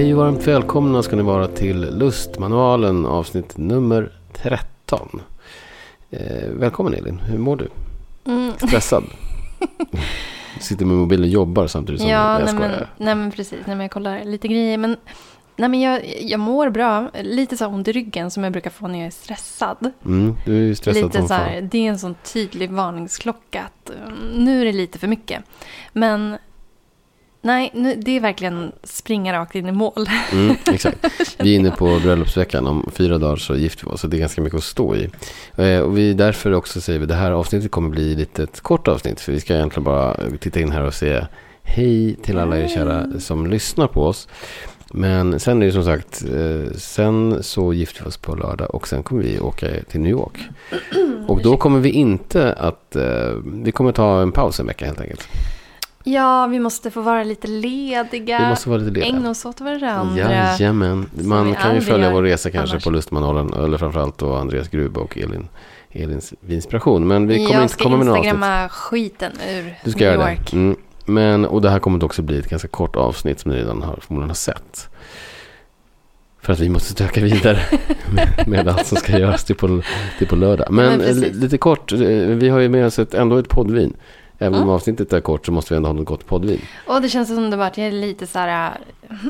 Hej och varmt välkomna ska ni vara till Lustmanualen avsnitt nummer 13. Eh, välkommen Elin, hur mår du? Mm. Stressad? Sitter med mobilen och jobbar samtidigt som Ja, jag nej men, nej men precis. Nej, men jag kollar lite grejer. Men, nej, men jag, jag mår bra. Lite så ont i ryggen som jag brukar få när jag är stressad. Mm, du är stressad lite som så här, det är en sån tydlig varningsklocka att um, nu är det lite för mycket. Men nej, nu, det är verkligen springa rakt in i mål. Mm, exakt. Vi är inne på bröllopsveckan. Om fyra dagar så gifter vi oss. Så det är ganska mycket att stå i. Eh, och vi därför också säger vi det här avsnittet kommer bli lite ett kort avsnitt. För vi ska egentligen bara titta in här och säga hej till alla er kära som lyssnar på oss. Men sen är det som sagt, eh, sen så gifter vi oss på lördag och sen kommer vi åka till New York. Och då kommer vi inte att, eh, vi kommer ta en paus en vecka helt enkelt. Ja, vi måste få vara lite lediga. Vi måste vara lite lediga. Ägna oss åt varandra. Jajamän. Man kan ju följa vår resa kanske annars. på Lustmanualen. Eller framförallt då Andreas Grube och Elin, Elins inspiration. Men vi kommer jag inte ska komma med några avsnitt. instagramma skiten ur Du ska New göra York. det. Mm. Men, och det här kommer också bli ett ganska kort avsnitt som ni redan har, förmodligen har sett. För att vi måste stöka vidare med, med allt som ska göras till på, till på lördag. Men, men eh, lite kort, eh, vi har ju med oss ett, ändå ett poddvin. Även om avsnittet är kort så måste vi ändå ha något gott poddvin. Och det känns underbart. Jag är lite så här,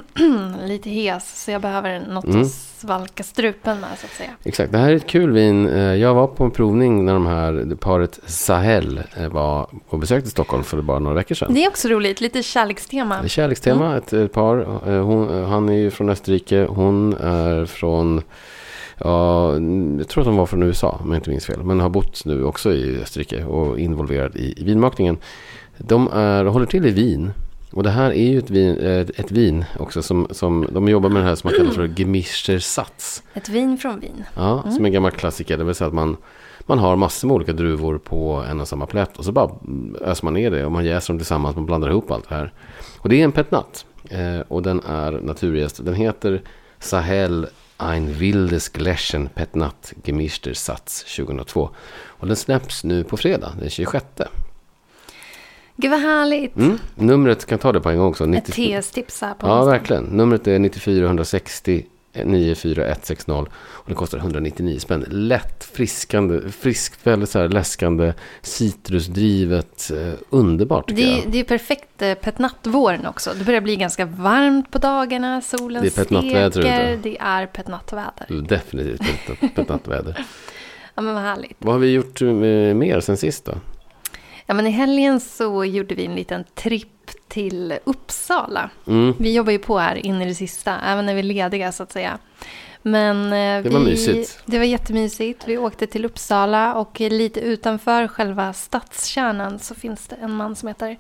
lite hes. Så jag behöver något Mm. att svalka strupen med så att säga. Exakt, det här är ett kul vin. Eh, Jag var på en provning när de här paret Sahel eh, var och besökte Stockholm för bara några veckor sedan. Det är också roligt. Lite kärlekstema. Kärlekstema, Mm. ett, ett par. Eh, Hon, han är ju från Österrike, hon är från, ja, jag tror att de var från USA om jag inte minns fel. Men har bott nu också i Österrike och involverad i, i vinmakningen. De är, håller till i Wien. Och det här är ju ett vin, ett, ett vin också som, som de jobbar med det här som man kallar för gemischer Satz. Ett vin från Wien. Ja, som en gammal klassiker. Det vill säga att man, man har massor med olika druvor på en och samma plätt. Och så bara öser man ner det och man jäser dem tillsammans. Man blandar ihop allt det här. Och det är en petnat. Eh, och den är naturgäst. Den heter Sahel Ein Wildes Gläschen Petnat Gemischter Satz 2002. Och den släpps nu på fredag, den 26. Gud vad härligt. Mm. Numret, kan ta det på en gång också? Ett 90 TS-tips här på Ja, verkligen. Numret är 94 160 94160 och det kostar 199 spänn. Lätt, friskande, friskt, väldigt så här läskande, citrusdrivet, eh, underbart tycker Det, är- jag. det är perfekt eh, petnattvåren också. Det börjar bli ganska varmt på dagarna. Solen Det är petnattväder steker. Det är petnattväder. Definitivt ett- ett nattväder. Ja, men vad härligt. Vad har vi gjort eh, mer sen sist då? Ja, men I helgen så gjorde vi en liten tripp till Uppsala. Mm. Vi jobbar ju på här in i det sista, även när vi är lediga så att säga. Men eh, Det var vi, mysigt. Det var jättemysigt. Vi åkte till Uppsala och lite utanför själva stadskärnan så finns det en man som heter,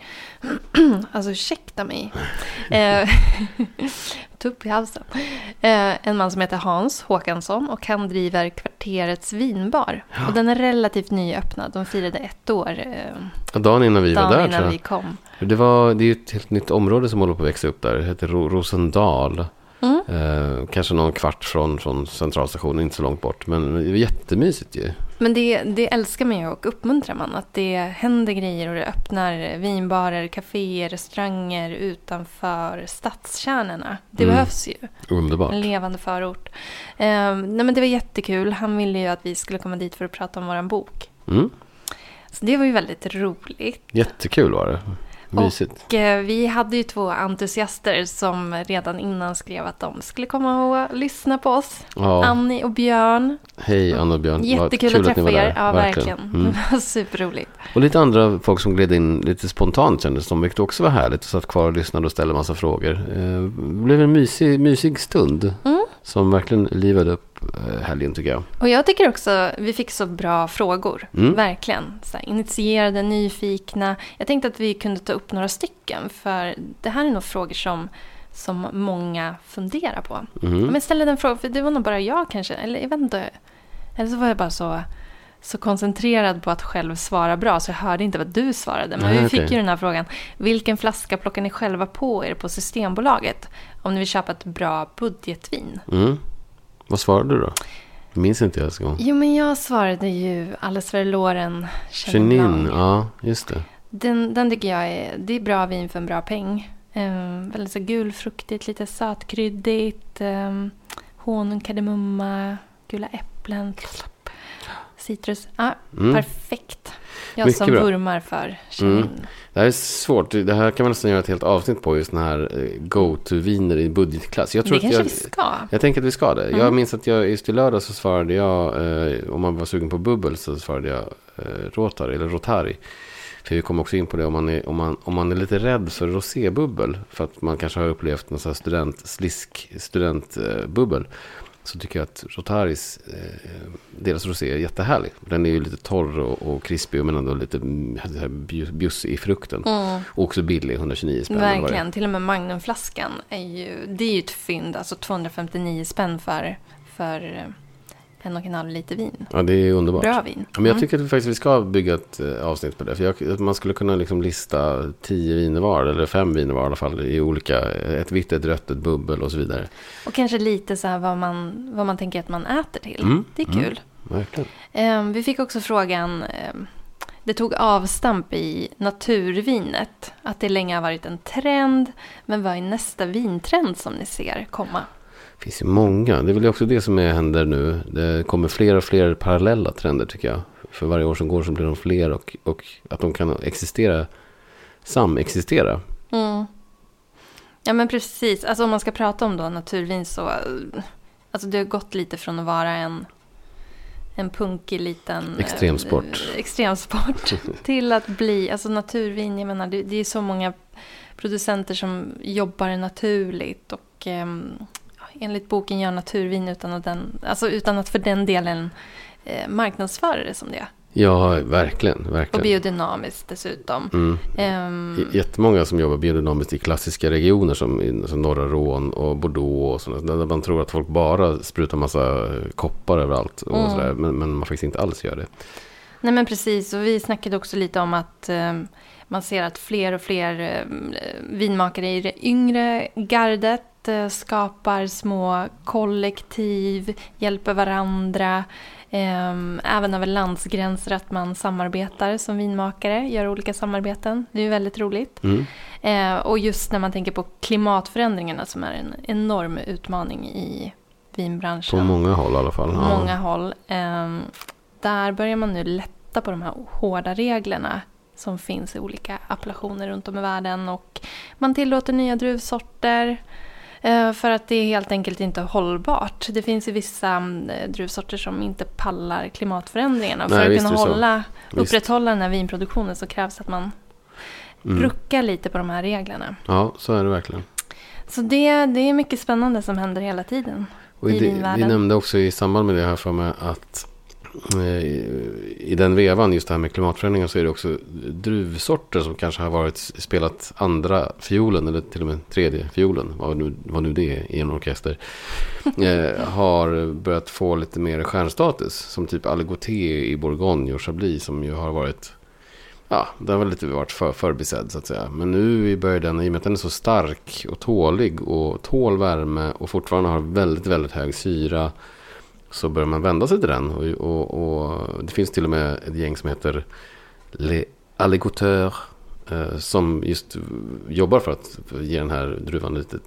alltså ursäkta mig, eh, tupp i halsen. Eh, en man som heter Hans Håkansson och han driver kvarterets vinbar. Och den är relativt nyöppnad. De firade ett år Dagen innan vi var dagen där innan tror jag. vi kom. Det, var, det är ju ett helt nytt område som håller på att växa upp där. Det heter Ro- Rosendal. Mm. Eh, kanske någon kvart från, från centralstationen, inte så långt bort. Men det var jättemysigt ju. Men det, det älskar man ju och uppmuntrar man. Att det händer grejer och det öppnar vinbarer, kaféer, restauranger utanför stadskärnorna. Det Mm. behövs ju. Underbart. En levande förort. Eh, nej men det var jättekul. Han ville ju att vi skulle komma dit för att prata om våran bok. Mm. Så det var ju väldigt roligt. Jättekul var det. Mysigt. Och eh, vi hade ju två entusiaster som redan innan skrev att de skulle komma och lyssna på oss. Ja. Annie och Björn. Hej Anna och Björn. Jättekul kul att ni träffa er. Ja, verkligen. Mm. Det var superroligt. Och lite andra folk som gled in lite spontant kändes som, vilket också var härligt. Och satt kvar och lyssnade och ställde massa frågor. Eh, det blev en mysig, mysig stund. Mm. Som verkligen livade upp eh, helgen tycker jag. Och jag tycker också vi fick så bra frågor. Mm. Verkligen. Så här, initierade, nyfikna. Jag tänkte att vi kunde ta upp några stycken. För det här är nog frågor som, som många funderar på. Mhm. Men ställa den frågan, för det var nog bara jag kanske. Eller jag vet inte. Eller så var jag bara så, så koncentrerad på att själv svara bra. Så jag hörde inte vad du svarade. Men Nej, vi fick ju den här frågan. Vilken flaska plockar ni själva på er på Systembolaget? Om ni vill köpa ett bra budgetvin. Mm. Vad svarade du då? Det minns inte jag ens en gång. Jo, men jag svarade ju Alles för Loren Chenin ja just det. Den, den tycker jag är, det är bra vin för en bra peng. Eh, väldigt så gulfruktigt, lite sötkryddigt. Eh, honung, kardemumma, gula äpplen, citrus. Ah, Mm. Perfekt. Jag Mycket som bra. vurmar för chenin. Mm. Det här är svårt. Det här kan man nästan göra ett helt avsnitt på. Just den här eh, go-to-viner i budgetklass. Jag tror Det att kanske jag, vi ska. Jag tänker att vi ska det. Jag Mm. minns att jag just i lördag så svarade jag, eh, om man var sugen på bubbel så svarade jag eh, Rotary, eller Rotari. För vi kommer också in på det, om man är, om man, om man är lite rädd för rosébubbel, för att man kanske har upplevt någon sån här student, slisk studentbubbel, eh, så tycker jag att Rotaris, eh, deras rosé är jättehärlig. Den är ju lite torr och, och krispig, men ändå lite bjussig i frukten. Mm. Och också billig, 129 spänn. Verkligen. Till och med Magnumflaskan är ju, det är ju ett fynd. Alltså 259 spänn för, för eh, en och en halv liter vin. Ja, det är underbart. Bra vin. Ja, men jag Mm. tycker att vi faktiskt vi ska bygga ett eh, avsnitt på det. För jag, att man skulle kunna liksom lista tio viner var, eller fem viner var i alla fall, i olika, ett vitt, ett rött, ett bubbel och så vidare. Och kanske lite så här vad man, vad man tänker att man äter till. Mm, Det är mm. kul. Verkligen. Ehm, vi fick också frågan, ehm, det tog avstamp i naturvinet. Att det länge har varit en trend. Men vad är nästa vintrend som ni ser komma? Det finns ju många. Det är väl också det som är, händer nu. Det kommer fler och fler parallella trender tycker jag. För varje år som går så blir de fler och, och att de kan existera, samexistera. Mm. Ja men precis, alltså om man ska prata om då naturvin så, alltså det har gått lite från att vara en, en punkig liten eh, Extremsport. extremsport till att bli, alltså naturvin, jag menar det, det är så många producenter som jobbar naturligt och ehm, enligt boken gör naturvin utan att, den, alltså utan att för den delen eh, marknadsföra det som det. Ja, verkligen. Och verkligen. biodynamiskt dessutom. Mm. J- Jättemånga som jobbar biodynamiskt i klassiska regioner som, som norra Rån och Bordeaux och sådana. Där man tror att folk bara sprutar massa koppar överallt. Och Mm. sådär, men, men man faktiskt inte alls gör det. Nej men precis, och vi snackade också lite om att eh, man ser att fler och fler eh, vinmakare i det yngre gardet eh, skapar små kollektiv, hjälper varandra. Eh, även över landsgränser att man samarbetar som vinmakare, gör olika samarbeten. Det är väldigt roligt. Mm. Eh, och just när man tänker på klimatförändringarna som är en enorm utmaning i vinbranschen På många håll i alla fall. på Ja. många håll. Ehm, där börjar man nu lätta på de här hårda reglerna som finns i olika appellationer runt om i världen. Och man tillåter nya druvsorter eh, för att det är helt enkelt inte hållbart. Det finns ju vissa eh, druvsorter som inte pallar klimatförändringarna. Nej, för att kunna hålla, upprätthålla den här vinproduktionen så krävs att man Mm. ruckar lite på de här reglerna. Ja, så är det verkligen. Så det, det är mycket spännande som händer hela tiden. Och I i det, vi nämnde också i samband med det här för mig att eh, i den vevan, just det här med klimatförändringar, så är det också druvsorter som kanske har varit spelat andra fiolen eller till och med tredje fiolen, vad nu, vad nu det är i en orkester, eh, har börjat få lite mer stjärnstatus. Som typ Aligoté i Bourgogne och Chablis som ju har varit Ja, den har väl lite varit för, förbisedd så att säga. Men nu börjar den, i och med att den är så stark och tålig och tål värme och fortfarande har väldigt, väldigt hög syra. Så börjar man vända sig till den. Och, och, och det finns till och med ett gäng som heter Les Alligoteurs. Eh, som just jobbar för att ge den här druvan lite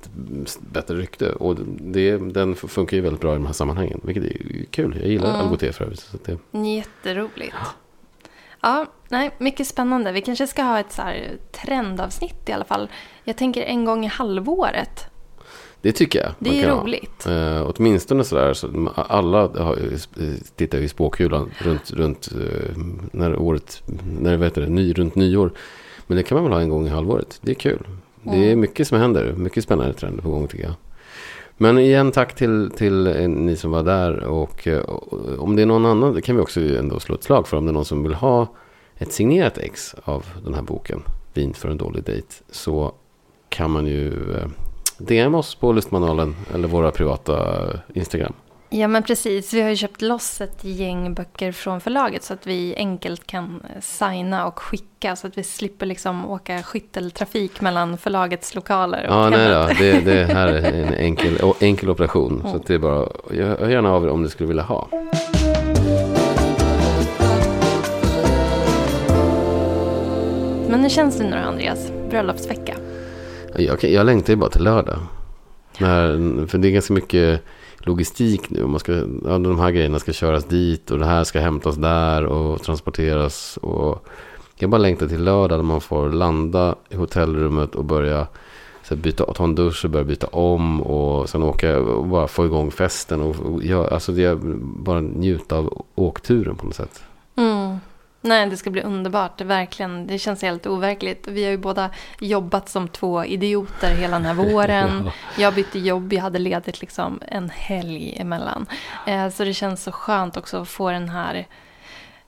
bättre rykte. Och det, den funkar ju väldigt bra i de här sammanhangen. Vilket är kul. Jag gillar Mm. Aligoté för övrigt. Så det, Jätteroligt. Ja, nej, mycket spännande. Vi kanske ska ha ett så trendavsnitt i alla fall. Jag tänker en gång i halvåret. Det tycker jag. Det är kan ha. roligt. Eh, åtminstone sådär, så alla har, ju- tittar ju i spåkulan runt, runt eh, när året, när vet det, ny, runt nyår. Men det kan man väl ha en gång i halvåret. Det är kul. Det är Mm. mycket som händer. Mycket spännande trender på gång tycker jag. Men igen, tack till, till eh, ni som var där. Och, eh, och om det är någon annan, det kan vi också ändå slå ett slag för. Om det är någon som vill ha ett signerat ex av den här boken, Vin för en dålig dejt, så kan man ju eh, DM oss på Lustmanualen eller våra privata Instagram. Ja, men precis. Vi har ju köpt loss ett gäng böcker från förlaget så att vi enkelt kan eh, signa och skicka så att vi slipper liksom åka skytteltrafik mellan förlagets lokaler. och Ja, nej då. Det, det här är en enkel, enkel operation. Så Mm. att det är bara, jag hör gärna av er om ni skulle vilja ha. Men hur känns det nu då, Andreas? Bröllopsvecka. Jag, kan- jag längtar ju bara till lördag. När, för det är ganska mycket logistik nu. Man ska, ja, de här grejerna ska köras dit och det här ska hämtas där och transporteras. Och jag bara längtar till lördag när man får landa i hotellrummet och börja så här, byta, ta en dusch och börja byta om och sen åka och bara få igång festen. Och, och ja, alltså det är bara njuta av åkturen på något sätt. Nej, det ska bli underbart. Verkligen, det känns helt overkligt. Vi har ju båda jobbat som två idioter hela den här våren. Jag bytte jobb, jag hade ledigt liksom en helg emellan. Eh, så det känns så skönt också att få den här,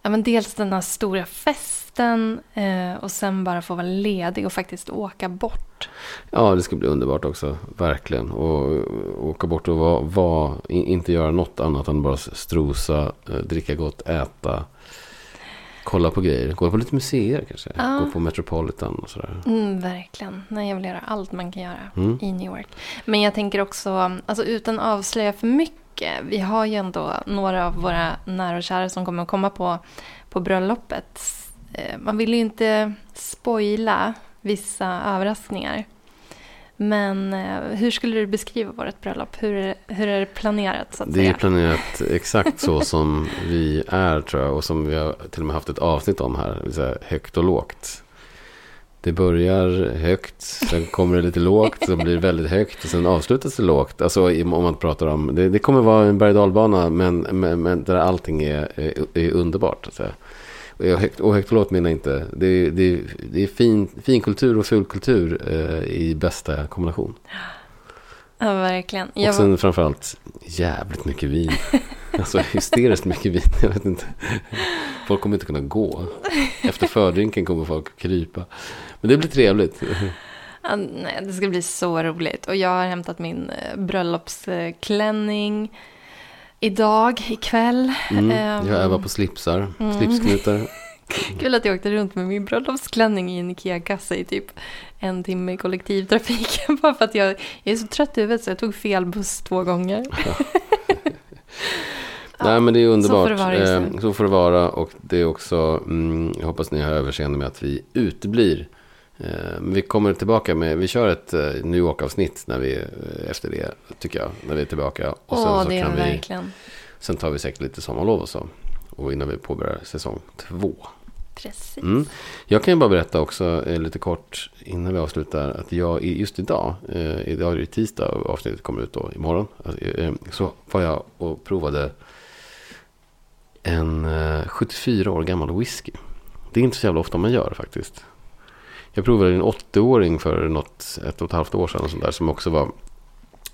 ja men dels den här stora festen eh, och sen bara få vara ledig och faktiskt åka bort. Ja, det ska bli underbart också. Verkligen. Och, och åka bort och vara, vara, i- inte göra något annat än bara strosa, eh, dricka gott, äta. Kolla på grejer. Gå på lite museer kanske. Ja. Gå på Metropolitan och sådär. Mm, verkligen. Nej, jag vill göra allt man kan göra Mm. i New York. Men jag tänker också, alltså utan att avslöja för mycket. Vi har ju ändå några av våra nära och kära som kommer att komma på, på bröllopet. Eh, Man vill ju inte spoila vissa överraskningar. Men eh, hur skulle du beskriva vårt bröllop? Hur är, hur är det planerat så att Det är säga? planerat exakt så som vi är tror jag. Och som vi har till och med haft ett avsnitt om här. Det vill högt och lågt. Det börjar högt, sen kommer det lite lågt, sen blir det väldigt högt och sen avslutas det lågt. Alltså om man pratar om, det, det kommer vara en berg och dalbana men, men, men där allting är, är, är underbart. Så Och högt, och högt och lågt menar jag inte, det, är- det, det är fin, fin kultur och ful kultur eh, i bästa kombination. Ja, verkligen. Och Jag, sen framförallt jävligt mycket vin. Alltså hysteriskt mycket vin. Jag vet inte. Folk kommer inte kunna gå. Efter fördrinken kommer folk krypa. Men det blir trevligt. Ja, nej, det ska bli så roligt. Och jag har hämtat min eh, bröllopsklänning idag, ikväll. Mm. Ehm, Jag övar på slipsar, Mm. slipsknutar. Kul att jag åkte runt med min bröllopsklänning i en Ikea-kassa i typ en timme i kollektivtrafiken. Bara för att jag, jag är så trött i huvudet så jag tog fel buss två gånger. Nej men det är underbart. så får det vara just nu. Eh, så får det vara. Och det är också, mm, jag hoppas ni har överseende med att vi uteblir. Eh, Men vi kommer tillbaka med, vi kör ett eh, New York-avsnitt när vi, eh, efter det, tycker jag. När vi är tillbaka. Och sen Åh, så det kan vi verkligen. Sen tar vi säkert lite sommarlov och så. Och innan vi påbörjar säsong två. Precis. Mm. Jag kan ju bara berätta också lite kort innan vi avslutar. Att jag just idag, eh, idag är det tisdag och avsnittet kommer ut då imorgon. Alltså, så var jag och provade en eh, 74 år gammal whisky. Det är inte så jävla ofta man gör faktiskt. Jag provade en 80-åring för något, ett och ett halvt år sedan och sånt där, som också var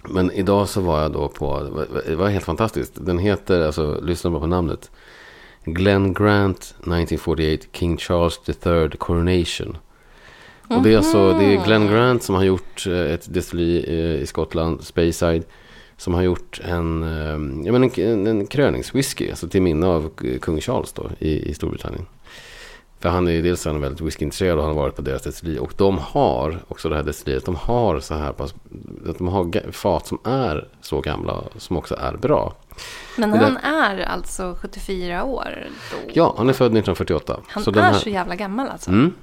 men idag så var jag då på, det var helt fantastiskt. Den heter, alltså lyssna bara på namnet. Glenn Grant 1948 King Charles III Coronation. Och det är alltså, det är Glenn Grant som har gjort eh, ett destilleri eh, i Skottland, Speyside. Som har gjort en, eh, jag menar, en, en kröningswhisky, alltså till minne av kung Charles då i, i Storbritannien. För han är ju dels han är väldigt whiskyintresserad och han har varit på deras destilleri. Och de har, också det här destilleriet, de har så här pass, att de har fat som är så gamla, som också är bra. Men där- han är alltså 74 år då? Ja, han är född 1948. Han så är här, så jävla gammal alltså? Mm,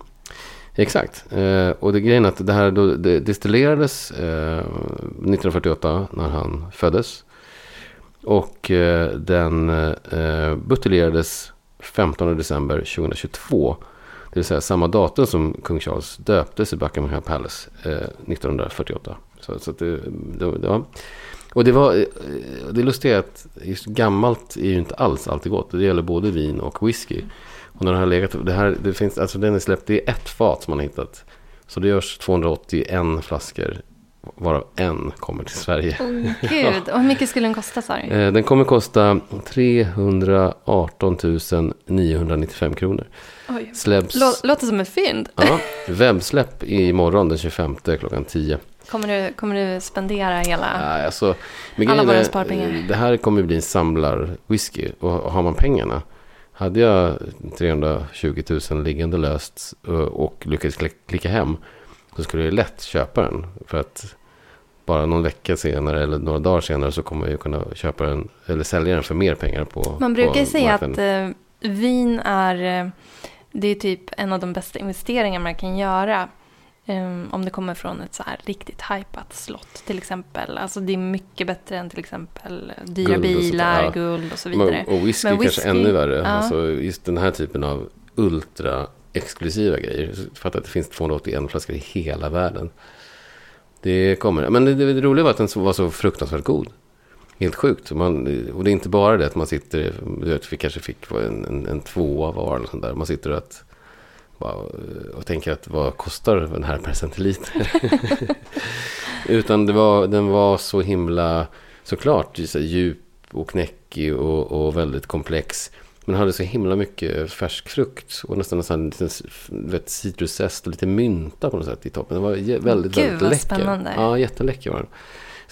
exakt. Eh, och det grejen är att det här då, det destillerades eh, 1948 när han föddes. Och eh, den eh, buteljerades 15 december 2022. Det vill säga samma datum som kung Charles döptes i Buckingham Palace eh, 1948. Så, så att det, det, det var, och det var, eh, det lustiga är att just gammalt är ju inte alls alltid gott. Det gäller både vin och whisky. Och när den har legat, det här, det finns, alltså den är släppt, det är ett fat som man har hittat. Så det görs 281 flaskor, varav en kommer till Sverige. Åh gud, och hur mycket skulle den kosta sa du? Eh, Den kommer kosta 318 995 kronor. Oj. Släpps, Lå- Låter som ett fynd. ja, webbsläpp imorgon den 25 klockan 10. Kommer du, kommer du spendera hela... Nej, alltså, Alla våra sparpengar. eh, Det här kommer bli en samlarwhisky. Och har man pengarna. Hade jag 320 000 liggande löst eh, och lyckades kli- klicka hem. Så skulle jag lätt köpa den. För att bara någon vecka senare eller några dagar senare så kommer jag ju kunna köpa den. Eller sälja den för mer pengar på Man brukar på säga att eh, vin är, eh, det är typ en av de bästa investeringar man kan göra. Um, om det kommer från ett så här riktigt hypat slott till exempel. Alltså det är mycket bättre än till exempel dyra Guld bilar, ja. guld och så vidare. Och whisky, Men kanske whisky- ännu värre. ja. Alltså just den här typen av ultra exklusiva grejer. Fatta att det finns 281 flaskor i hela världen. Det kommer. Men det, det, det roliga var att den var så fruktansvärt god. Helt sjukt. Man, och det är inte bara det att man sitter, du vet, vi kanske fick en, en, en tvåa var eller sånt där. Man sitter och, att, bara, eh, och tänker att vad kostar den här per centiliter? Utan det var, den var så himla, såklart, så djup och knäckig och, och väldigt komplex. Men hade så himla mycket färsk frukt och nästan en sån liten citruszest och lite mynta på något sätt i toppen. Den var jä- väldigt, Gud, väldigt läcker. spännande. Ja, jätteläcker var den.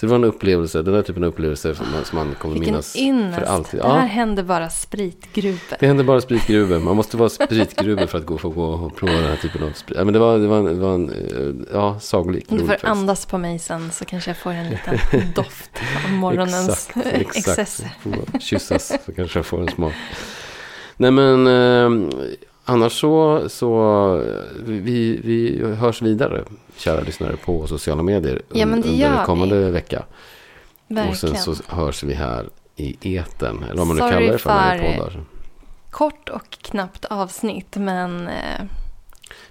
Så det var en upplevelse, den där typen av upplevelse som man, som man kommer Vilken minnas ynnest. för alltid. Det här Ja, händer bara spritgrupper. det hände bara spritgruvor. Man måste vara spritgruvor för att gå, få gå och prova den här typen av sprit. Ja, men det var, det var, en- det var en eh, ja, sagolik. Du får andas på mig sen så kanske jag får en liten doft av morgonens Exakt, exakt. Får kyssas så kanske jag får en smak. Nej men eh, annars så, så vi, vi hörs vidare, kära lyssnare, på sociala medier Ja, men det under kommande vecka. Verkligen. Och sen så hörs vi här i eten eller vad man nu Sorry kallar det för när det är poddar. Kort och knappt avsnitt, men eh,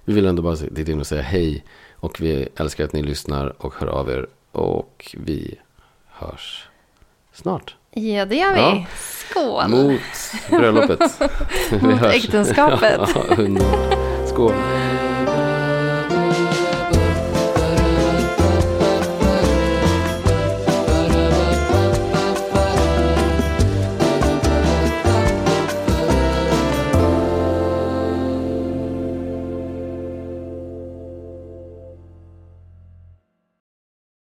Vi vill ändå bara titta in och säga hej. Och vi älskar att ni lyssnar och hör av er. Och vi hörs snart. Ja, det gör vi. Ja. Skål! Mot bröllopet. Mot äktenskapet. Ja. Skål.